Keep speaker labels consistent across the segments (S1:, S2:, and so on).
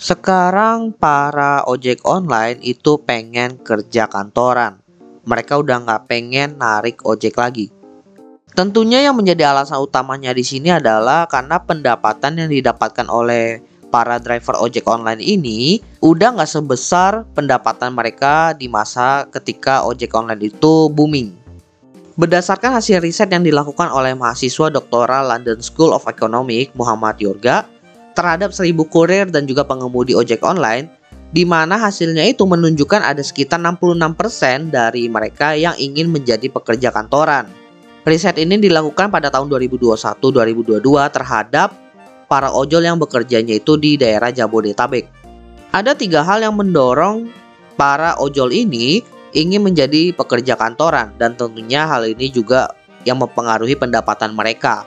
S1: Sekarang para ojek online itu pengen kerja kantoran. Mereka udah nggak pengen narik ojek lagi. Tentunya yang menjadi alasan utamanya di sini adalah karena pendapatan yang didapatkan oleh para driver ojek online ini udah nggak sebesar pendapatan mereka di masa ketika ojek online itu booming. Berdasarkan hasil riset yang dilakukan oleh mahasiswa doktoral London School of Economics Muhammad Yorga, terhadap 1000 kurir dan juga pengemudi ojek online di mana hasilnya itu menunjukkan ada sekitar 66% dari mereka yang ingin menjadi pekerja kantoran. Riset ini dilakukan pada tahun 2021-2022 terhadap para ojol yang bekerjanya itu di daerah Jabodetabek. Ada tiga hal yang mendorong para ojol ini ingin menjadi pekerja kantoran dan tentunya hal ini juga yang mempengaruhi pendapatan mereka.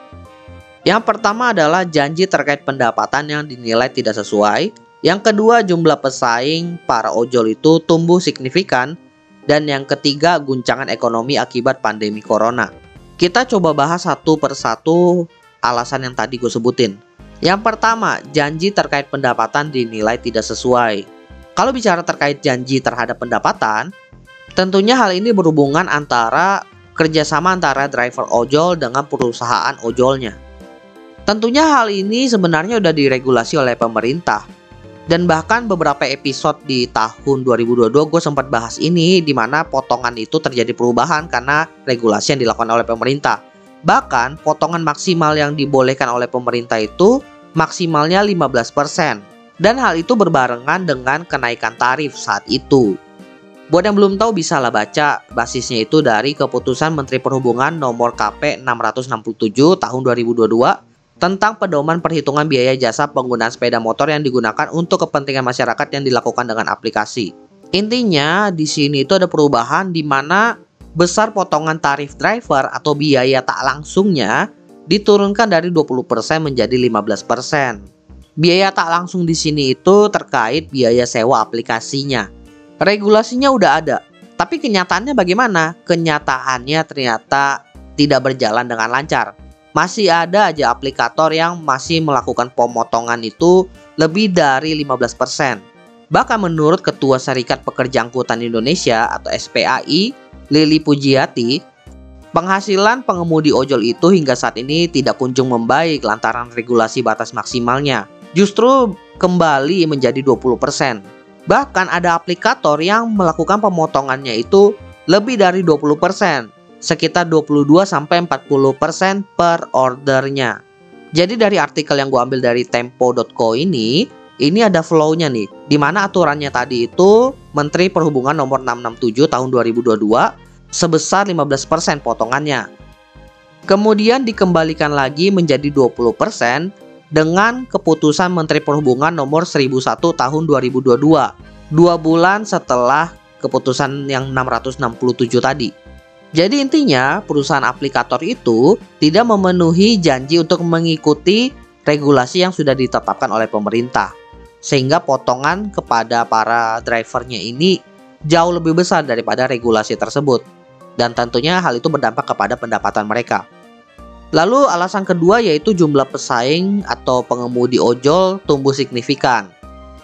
S1: Yang pertama adalah janji terkait pendapatan yang dinilai tidak sesuai. Yang kedua, jumlah pesaing para ojol itu tumbuh signifikan. Dan yang ketiga, guncangan ekonomi akibat pandemi corona. Kita coba bahas satu persatu alasan yang tadi gue sebutin. Yang pertama, janji terkait pendapatan dinilai tidak sesuai. Kalau bicara terkait janji terhadap pendapatan, tentunya hal ini berhubungan antara kerjasama antara driver ojol dengan perusahaan ojolnya. Tentunya hal ini sebenarnya sudah diregulasi oleh pemerintah. Dan bahkan beberapa episode di tahun 2022 gue sempat bahas ini di mana potongan itu terjadi perubahan karena regulasi yang dilakukan oleh pemerintah. Bahkan potongan maksimal yang dibolehkan oleh pemerintah itu maksimalnya 15%. Dan hal itu berbarengan dengan kenaikan tarif saat itu. Buat yang belum tahu bisa lah baca basisnya itu dari keputusan Menteri Perhubungan nomor KP 667 tahun 2022 tentang pedoman perhitungan biaya jasa penggunaan sepeda motor yang digunakan untuk kepentingan masyarakat yang dilakukan dengan aplikasi. Intinya di sini itu ada perubahan di mana besar potongan tarif driver atau biaya tak langsungnya diturunkan dari 20% menjadi 15%. Biaya tak langsung di sini itu terkait biaya sewa aplikasinya. Regulasinya udah ada, tapi kenyataannya bagaimana? Kenyataannya ternyata tidak berjalan dengan lancar masih ada aja aplikator yang masih melakukan pemotongan itu lebih dari 15%. Bahkan menurut Ketua Serikat Pekerja Angkutan Indonesia atau SPAI, Lili Pujiati, penghasilan pengemudi ojol itu hingga saat ini tidak kunjung membaik lantaran regulasi batas maksimalnya. Justru kembali menjadi 20%. Bahkan ada aplikator yang melakukan pemotongannya itu lebih dari 20% sekitar 22 sampai 40% per ordernya. Jadi dari artikel yang gue ambil dari tempo.co ini, ini ada flow-nya nih, di mana aturannya tadi itu Menteri Perhubungan nomor 667 tahun 2022 sebesar 15% potongannya. Kemudian dikembalikan lagi menjadi 20% dengan keputusan Menteri Perhubungan nomor 1001 tahun 2022, dua bulan setelah keputusan yang 667 tadi. Jadi intinya perusahaan aplikator itu tidak memenuhi janji untuk mengikuti regulasi yang sudah ditetapkan oleh pemerintah. Sehingga potongan kepada para drivernya ini jauh lebih besar daripada regulasi tersebut. Dan tentunya hal itu berdampak kepada pendapatan mereka. Lalu alasan kedua yaitu jumlah pesaing atau pengemudi ojol tumbuh signifikan.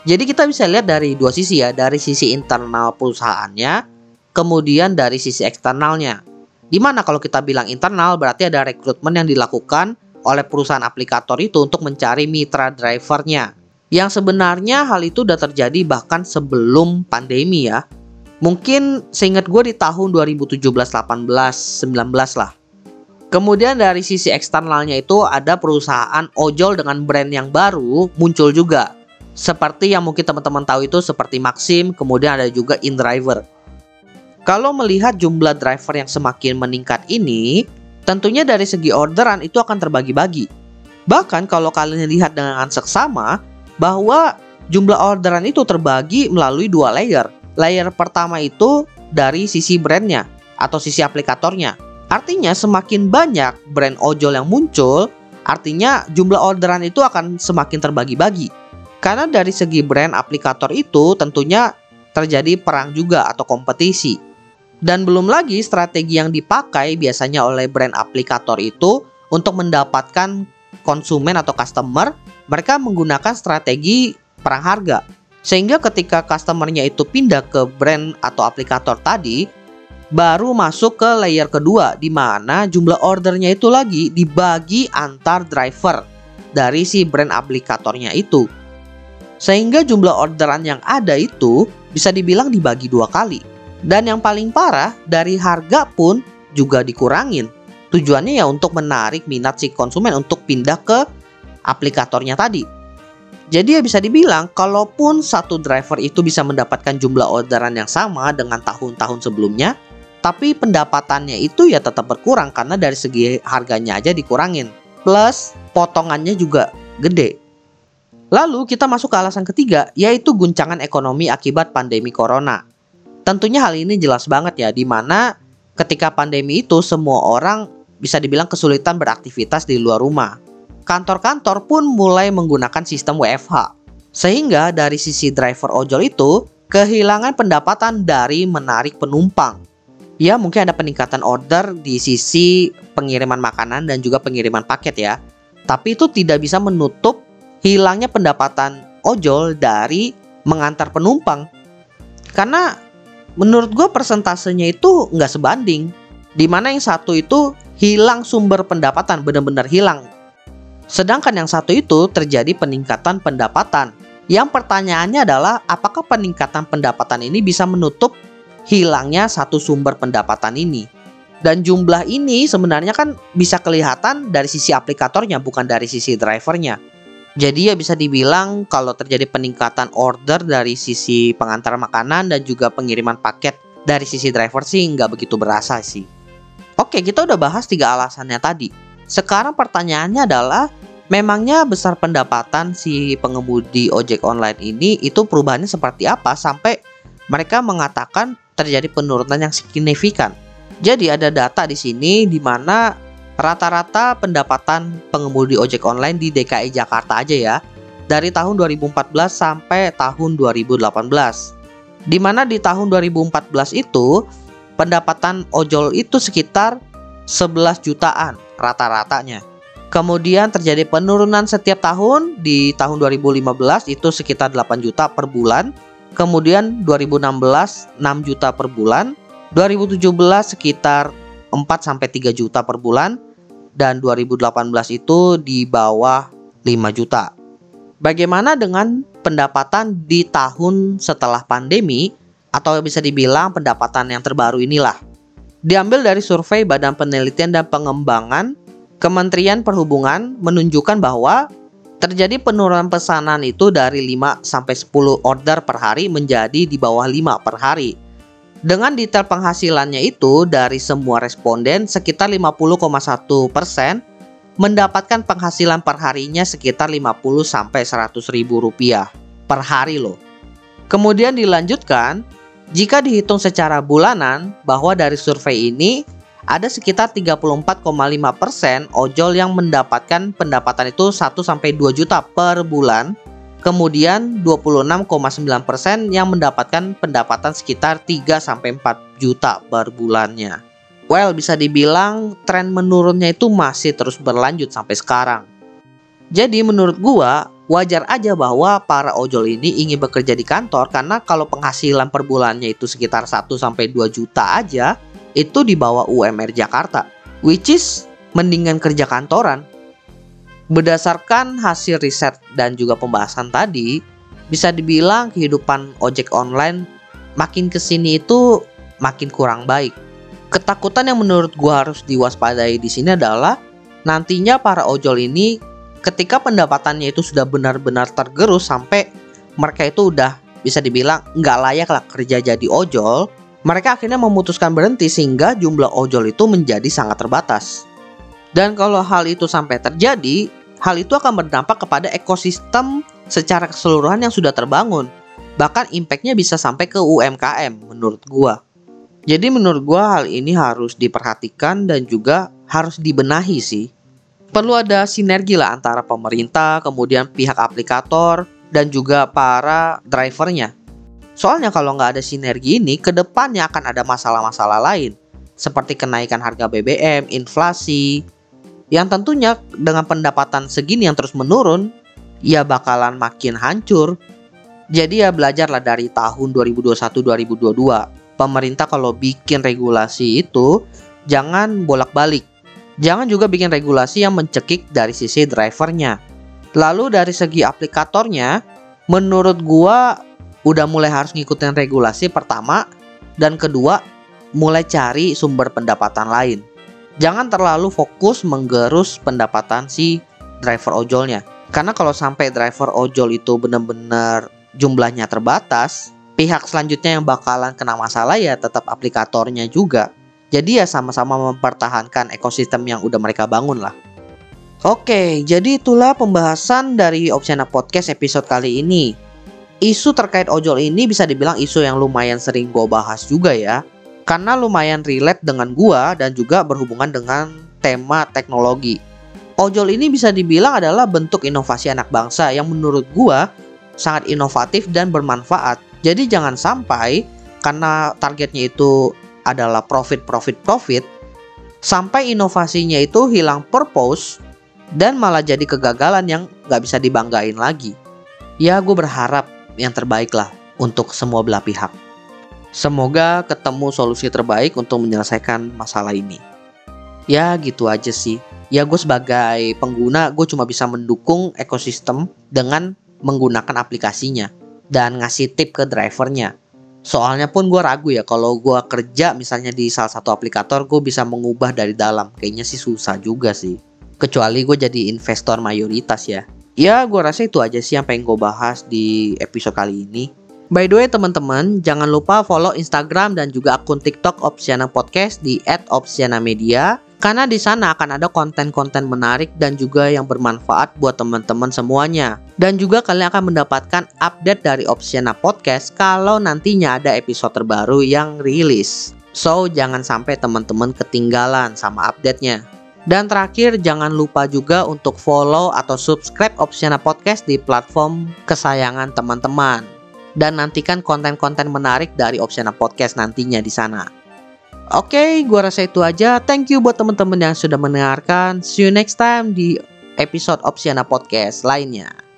S1: Jadi kita bisa lihat dari dua sisi ya, dari sisi internal perusahaannya kemudian dari sisi eksternalnya. Di mana kalau kita bilang internal berarti ada rekrutmen yang dilakukan oleh perusahaan aplikator itu untuk mencari mitra drivernya. Yang sebenarnya hal itu sudah terjadi bahkan sebelum pandemi ya. Mungkin seingat gue di tahun 2017, 18, 19 lah. Kemudian dari sisi eksternalnya itu ada perusahaan ojol dengan brand yang baru muncul juga. Seperti yang mungkin teman-teman tahu itu seperti Maxim, kemudian ada juga InDriver. Kalau melihat jumlah driver yang semakin meningkat ini, tentunya dari segi orderan itu akan terbagi-bagi. Bahkan kalau kalian lihat dengan seksama, bahwa jumlah orderan itu terbagi melalui dua layer. Layer pertama itu dari sisi brandnya atau sisi aplikatornya. Artinya semakin banyak brand ojol yang muncul, artinya jumlah orderan itu akan semakin terbagi-bagi. Karena dari segi brand aplikator itu tentunya terjadi perang juga atau kompetisi. Dan belum lagi strategi yang dipakai biasanya oleh brand aplikator itu untuk mendapatkan konsumen atau customer, mereka menggunakan strategi perang harga. Sehingga ketika customernya itu pindah ke brand atau aplikator tadi, baru masuk ke layer kedua di mana jumlah ordernya itu lagi dibagi antar driver dari si brand aplikatornya itu. Sehingga jumlah orderan yang ada itu bisa dibilang dibagi dua kali. Dan yang paling parah, dari harga pun juga dikurangin. Tujuannya ya untuk menarik minat si konsumen untuk pindah ke aplikatornya tadi. Jadi ya bisa dibilang, kalaupun satu driver itu bisa mendapatkan jumlah orderan yang sama dengan tahun-tahun sebelumnya, tapi pendapatannya itu ya tetap berkurang karena dari segi harganya aja dikurangin. Plus potongannya juga gede. Lalu kita masuk ke alasan ketiga, yaitu guncangan ekonomi akibat pandemi corona. Tentunya hal ini jelas banget ya, di mana ketika pandemi itu semua orang bisa dibilang kesulitan beraktivitas di luar rumah kantor-kantor pun mulai menggunakan sistem WFH. Sehingga dari sisi driver ojol itu kehilangan pendapatan dari menarik penumpang. Ya mungkin ada peningkatan order di sisi pengiriman makanan dan juga pengiriman paket ya. Tapi itu tidak bisa menutup hilangnya pendapatan ojol dari mengantar penumpang. Karena menurut gue persentasenya itu nggak sebanding. Di mana yang satu itu hilang sumber pendapatan, benar-benar hilang Sedangkan yang satu itu terjadi peningkatan pendapatan. Yang pertanyaannya adalah apakah peningkatan pendapatan ini bisa menutup hilangnya satu sumber pendapatan ini? Dan jumlah ini sebenarnya kan bisa kelihatan dari sisi aplikatornya bukan dari sisi drivernya. Jadi ya bisa dibilang kalau terjadi peningkatan order dari sisi pengantar makanan dan juga pengiriman paket dari sisi driver sih nggak begitu berasa sih. Oke kita udah bahas tiga alasannya tadi. Sekarang pertanyaannya adalah memangnya besar pendapatan si pengemudi ojek online ini itu perubahannya seperti apa sampai mereka mengatakan terjadi penurunan yang signifikan. Jadi ada data di sini di mana rata-rata pendapatan pengemudi ojek online di DKI Jakarta aja ya dari tahun 2014 sampai tahun 2018. Di mana di tahun 2014 itu pendapatan ojol itu sekitar 11 jutaan rata-ratanya. Kemudian terjadi penurunan setiap tahun di tahun 2015 itu sekitar 8 juta per bulan. Kemudian 2016 6 juta per bulan. 2017 sekitar 4 sampai 3 juta per bulan dan 2018 itu di bawah 5 juta. Bagaimana dengan pendapatan di tahun setelah pandemi atau bisa dibilang pendapatan yang terbaru inilah? Diambil dari survei Badan Penelitian dan Pengembangan Kementerian Perhubungan menunjukkan bahwa terjadi penurunan pesanan itu dari 5 sampai 10 order per hari menjadi di bawah 5 per hari. Dengan detail penghasilannya itu dari semua responden sekitar 50,1 persen mendapatkan penghasilan per harinya sekitar 50 sampai 100 ribu rupiah per hari loh. Kemudian dilanjutkan, jika dihitung secara bulanan, bahwa dari survei ini ada sekitar 34,5% ojol yang mendapatkan pendapatan itu 1 sampai 2 juta per bulan. Kemudian 26,9% yang mendapatkan pendapatan sekitar 3 sampai 4 juta per bulannya. Well, bisa dibilang tren menurunnya itu masih terus berlanjut sampai sekarang. Jadi menurut gua, wajar aja bahwa para ojol ini ingin bekerja di kantor karena kalau penghasilan per bulannya itu sekitar 1 sampai 2 juta aja itu di bawah UMR Jakarta which is mendingan kerja kantoran. Berdasarkan hasil riset dan juga pembahasan tadi, bisa dibilang kehidupan ojek online makin ke sini itu makin kurang baik. Ketakutan yang menurut gua harus diwaspadai di sini adalah nantinya para ojol ini ketika pendapatannya itu sudah benar-benar tergerus sampai mereka itu udah bisa dibilang nggak layak lah kerja jadi ojol, mereka akhirnya memutuskan berhenti sehingga jumlah ojol itu menjadi sangat terbatas. Dan kalau hal itu sampai terjadi, hal itu akan berdampak kepada ekosistem secara keseluruhan yang sudah terbangun. Bahkan impactnya bisa sampai ke UMKM menurut gua. Jadi menurut gua hal ini harus diperhatikan dan juga harus dibenahi sih perlu ada sinergi lah antara pemerintah, kemudian pihak aplikator, dan juga para drivernya. Soalnya kalau nggak ada sinergi ini, ke depannya akan ada masalah-masalah lain, seperti kenaikan harga BBM, inflasi, yang tentunya dengan pendapatan segini yang terus menurun, ya bakalan makin hancur. Jadi ya belajarlah dari tahun 2021-2022. Pemerintah kalau bikin regulasi itu jangan bolak-balik. Jangan juga bikin regulasi yang mencekik dari sisi drivernya. Lalu dari segi aplikatornya, menurut gua udah mulai harus ngikutin regulasi pertama dan kedua mulai cari sumber pendapatan lain. Jangan terlalu fokus menggerus pendapatan si driver ojolnya. Karena kalau sampai driver ojol itu benar-benar jumlahnya terbatas, pihak selanjutnya yang bakalan kena masalah ya tetap aplikatornya juga. Jadi ya sama-sama mempertahankan ekosistem yang udah mereka bangun lah. Oke, jadi itulah pembahasan dari Opsiana Podcast episode kali ini. Isu terkait ojol ini bisa dibilang isu yang lumayan sering gue bahas juga ya. Karena lumayan relate dengan gua dan juga berhubungan dengan tema teknologi. Ojol ini bisa dibilang adalah bentuk inovasi anak bangsa yang menurut gua sangat inovatif dan bermanfaat. Jadi jangan sampai karena targetnya itu adalah profit profit profit sampai inovasinya itu hilang purpose dan malah jadi kegagalan yang nggak bisa dibanggain lagi. Ya gue berharap yang terbaik lah untuk semua belah pihak. Semoga ketemu solusi terbaik untuk menyelesaikan masalah ini. Ya gitu aja sih. Ya gue sebagai pengguna gue cuma bisa mendukung ekosistem dengan menggunakan aplikasinya dan ngasih tip ke drivernya Soalnya pun gue ragu ya kalau gue kerja misalnya di salah satu aplikator gue bisa mengubah dari dalam. Kayaknya sih susah juga sih. Kecuali gue jadi investor mayoritas ya. Ya gue rasa itu aja sih yang pengen gue bahas di episode kali ini. By the way teman-teman, jangan lupa follow Instagram dan juga akun TikTok Opsiana Podcast di @opsianamedia karena di sana akan ada konten-konten menarik dan juga yang bermanfaat buat teman-teman semuanya. Dan juga kalian akan mendapatkan update dari Opsiana Podcast kalau nantinya ada episode terbaru yang rilis. So, jangan sampai teman-teman ketinggalan sama update-nya. Dan terakhir, jangan lupa juga untuk follow atau subscribe Opsiana Podcast di platform kesayangan teman-teman. Dan nantikan konten-konten menarik dari Opsiana Podcast nantinya di sana. Oke, okay, gua rasa itu aja. Thank you buat teman-teman yang sudah mendengarkan. See you next time di episode Opsiana Podcast lainnya.